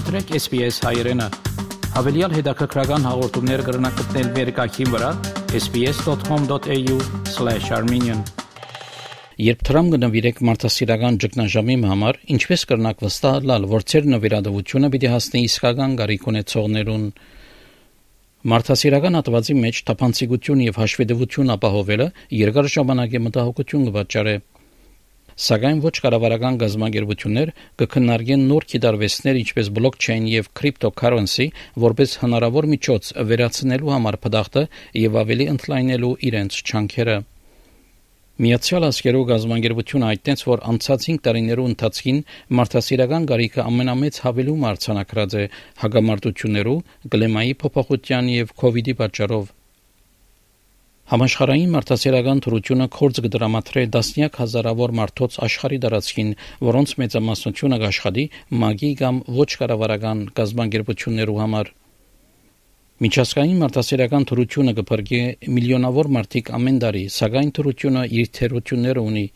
մտրեք SPS հայրենը։ Հավելյալ հետաքրքրական հաղորդումներ կգրնակցնել վերկայքին վրա sps.com.au/armenian Երբ Թրամ կնվիրեք մարդասիրական ճգնաժամի համար, ինչպես կրնակ վստահալ, որ ծեր նվիրատվությունը պիտի հասնի իսկական գարիք ունեցողներուն Մարդասիրական հատվածի մեջ տապանցիկություն եւ հաշվետվություն ապահովելը երկար ժամանակ է մտահոգություն կվաճառի Սակայն ոչ կառավարական գազագերբություններ կքննարկեն նոր դիտարվեսներ, ինչպես բլոկչեյն եւ կրիպտոկարենսի, որպես հնարավոր միջոց վերացնելու համար փդախտը եւ ավելի ընդլայնելու իրենց չանքերը։ Միացյալ Աշխարհի գազագերբությունը այդտենց որ անցած 5 տարիներու ընթացքին մարդասիրական գարիքը ամենամեծ հավելում արցանակրած է հագամարտություններով, գլեմայի փոփոխության եւ կ ូវ իդի պատճառով։ Համաշխարհային մարդասիրական թրությունը կորց կդրամատրե դասնյակ հազարավոր մարդոց աշխարհի դարածքին, որոնց մեծամասնությունը կաշխատի մագի կամ ոչ կառավարական գազբանգերություններու համար։ Միջազգային մարդասիրական թրությունը կփրկի միլիոնավոր մարդիկ ամեն տարի, սակայն թրությունը իր թերությունները ունի։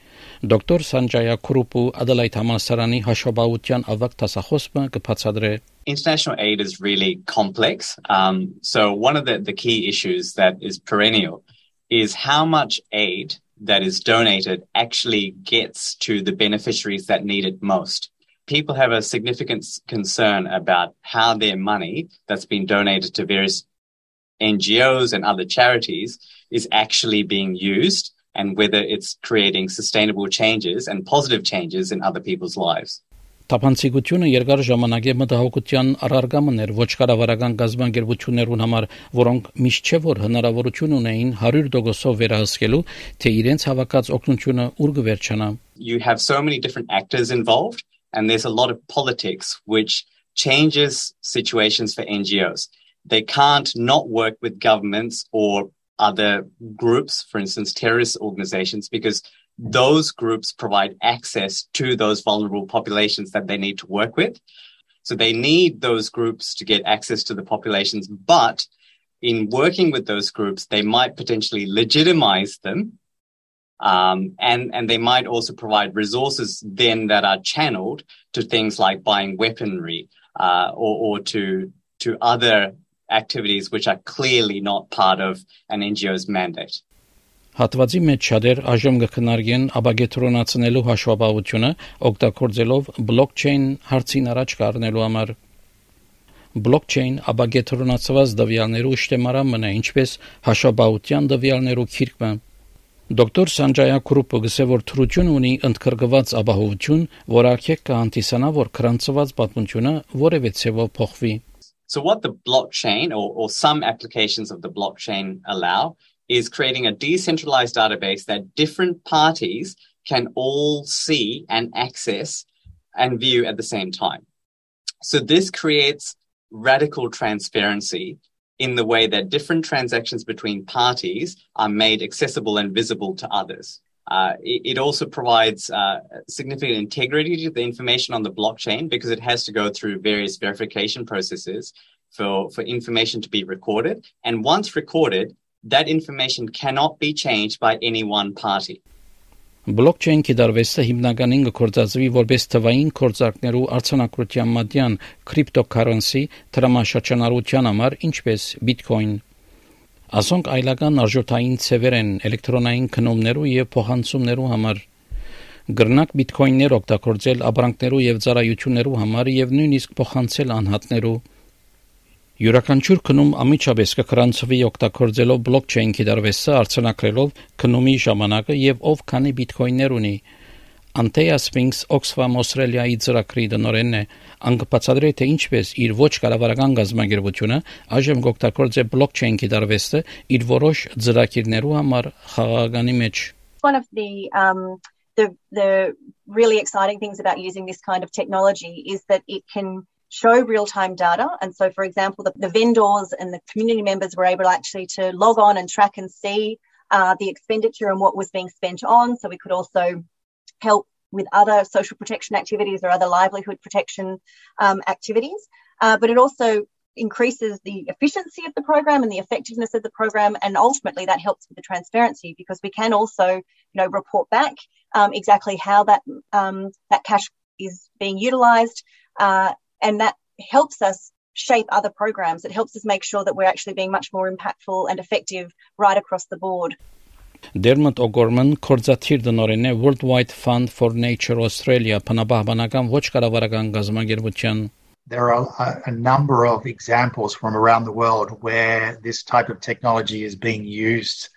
Դոկտոր Սանջայա Քրուպու Ադելայդ համալսարանի հաշվաբաության ավակ տասախոսը կբացատրե International aid is really complex. Um, so one of the, the key issues that is perennial is how much aid that is donated actually gets to the beneficiaries that need it most. People have a significant concern about how their money that's been donated to various NGOs and other charities is actually being used and whether it's creating sustainable changes and positive changes in other people's lives. Թափանցիկությունը երկար ժամանակ է մտահոգության առարգա մներ ոչ կառավարական գազբանգերություններուն համար, որոնք միշտ չէ որ հնարավորություն ունեին 100%-ով վերահսկելու, թե իրենց հավաքած օգնությունը ուր կվերջանա։ You have so many different actors involved and there's a lot of politics which changes situations for NGOs. They can't not work with governments or other groups, for instance, terrorist organizations, because those groups provide access to those vulnerable populations that they need to work with. So they need those groups to get access to the populations, but in working with those groups, they might potentially legitimize them. Um, and, and they might also provide resources then that are channeled to things like buying weaponry, uh, or, or to, to other activities which are clearly not part of an NGO's mandate. Հատվածի մեջ շատեր այժմ կքննարկեն աբագետրոնացնելու հաշվապահությունը օգտագործելով բլոկչեյն հարցին առաջ կառնելու համար բլոկչեյն աբագետրոնացված դվյալներու շտեմարամն է ինչպես հաշվապահության դվյալներու քիրկը Դոկտոր Սանջայա Կրուպը գսե որ թրություն ունի ընդգրկված ապահովություն, որ արքեք կհանդիսանա, որ քրանցված պատմությունը որևէ ցևով փոխվի So what the blockchain or, or some applications of the blockchain allow is creating a decentralized database that different parties can all see and access and view at the same time. So this creates radical transparency in the way that different transactions between parties are made accessible and visible to others. Uh, it, it, also provides uh, significant integrity to the information on the blockchain because it has to go through various verification processes for, for information to be recorded. And once recorded, that information cannot be changed by any one party. Բլոկչեյն կիրառվելը հիմնականին կգործածվի որպես թվային կորցակներու արցանակրության մատյան կրիպտոկարենսի դրամաշրջանառության համար, ինչպես Bitcoin։ Ասոնք այլական արժութային ցևեր են էլեկտրոնային քնումներու եւ փոխանցումներու համար։ Գրնակ Bitcoin-ներ օգտագործել ապրանքներու եւ ծառայություններու համար եւ նույնիսկ փոխանցել անհատներու Յուրաքանչյուր քնում ամիջապես կքրանցվի օգտագործելով բլոկչեյն կիրառվեսը արցանակրելով քնումի ժամանակը եւ ով քանի բիթկոյններ ունի։ Անտեյա Սփինքս Օքսֆամ Ավստրալիայի ծրագրի դնորենն է անգպացադրի թե ինչպես իր ոչ կառավարական գազագերբությունը այժմ գոկտակորձ է բլոկչեյն կիրառվեստը իր որոշ ծրագիրներու համար խաղաղականի մեջ One of the um, the the really exciting things about using this kind of technology is that it can show real-time data. And so, for example, the, the, vendors and the community members were able actually to log on and track and see uh, the expenditure and what was being spent on. So we could also help with other social protection activities or other livelihood protection um, activities. Uh, but it also increases the efficiency of the program and the effectiveness of the program and ultimately that helps with the transparency because we can also you know report back um, exactly how that um, that cash is being utilized uh, and that helps us shape other programs. It helps us make sure that we're actually being much more impactful and effective right across the board. Dermot O'Gorman կորզաթիր դնորեն է World Wide Fund for Nature Australia փնաբահբանական ոչ կառավարական գազամագերբության There are a, a, number of examples from around the world where this type of technology is being used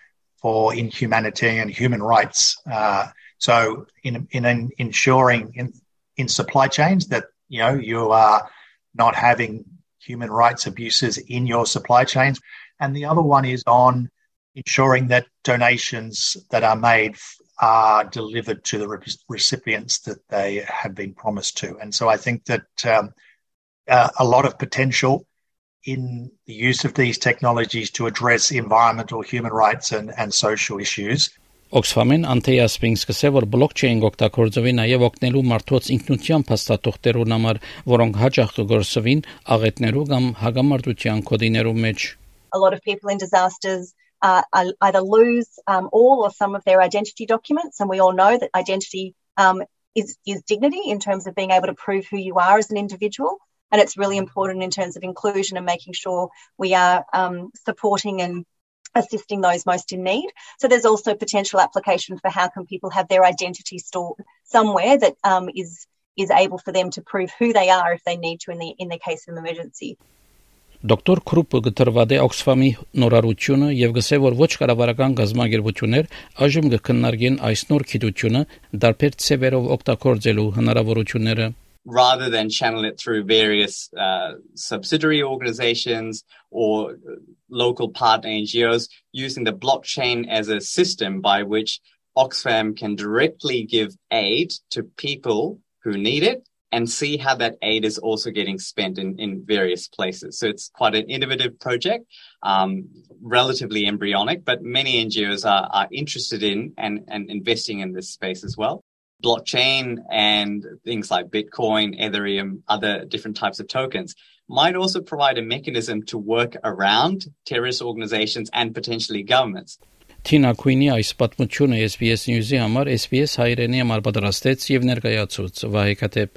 for in humanitarian human rights. Uh, so, in, in, in ensuring in, in supply chains that you know you are not having human rights abuses in your supply chains, and the other one is on ensuring that donations that are made are delivered to the recipients that they have been promised to. And so I think that um, uh, a lot of potential in the use of these technologies to address environmental, human rights, and, and social issues. Oxfam-ին անթեյասպին սկսե որ բլոկչեյն օգտագործվի նաև օգնելու մարդոց ինքնությամբ հաստատողներուն համար, որոնք հաճախ կգործվին աղետներու կամ հագամարտության կոդիներու մեջ. A lot of people in disasters uh, either lose um, all or some of their identity documents, and we all know that identity um, is, is dignity in terms of being able to prove who you are as an individual. And it's really important in terms of inclusion and making sure we are um, supporting and assisting those most in need. So there's also potential application for how can people have their identity stored somewhere that um, is is able for them to prove who they are if they need to in the in the case of an emergency. Դոկտոր Քրուպը գտրվադե Օքսֆամի նորարությունը եւ գսե որ ոչ կառավարական գազագերբություններ այժմ կքննարկեն այս նոր քիտությունը դարբեր ծևերով օգտագործելու հնարավորությունները rather than channel it through various uh, subsidiary organizations or local partner NGOs, using the blockchain as a system by which Oxfam can directly give aid to people who need it and see how that aid is also getting spent in, in various places. So it's quite an innovative project, um, relatively embryonic, but many NGOs are, are interested in and, and investing in this space as well blockchain and things like Bitcoin, Ethereum, other different types of tokens might also provide a mechanism to work around terrorist organizations and potentially governments. Թինա Քուինի այս պատմությունը SBS News-ի համար SBS հայրենի համար պատրաստեց եւ ներկայացուց Վահե Կատեփ։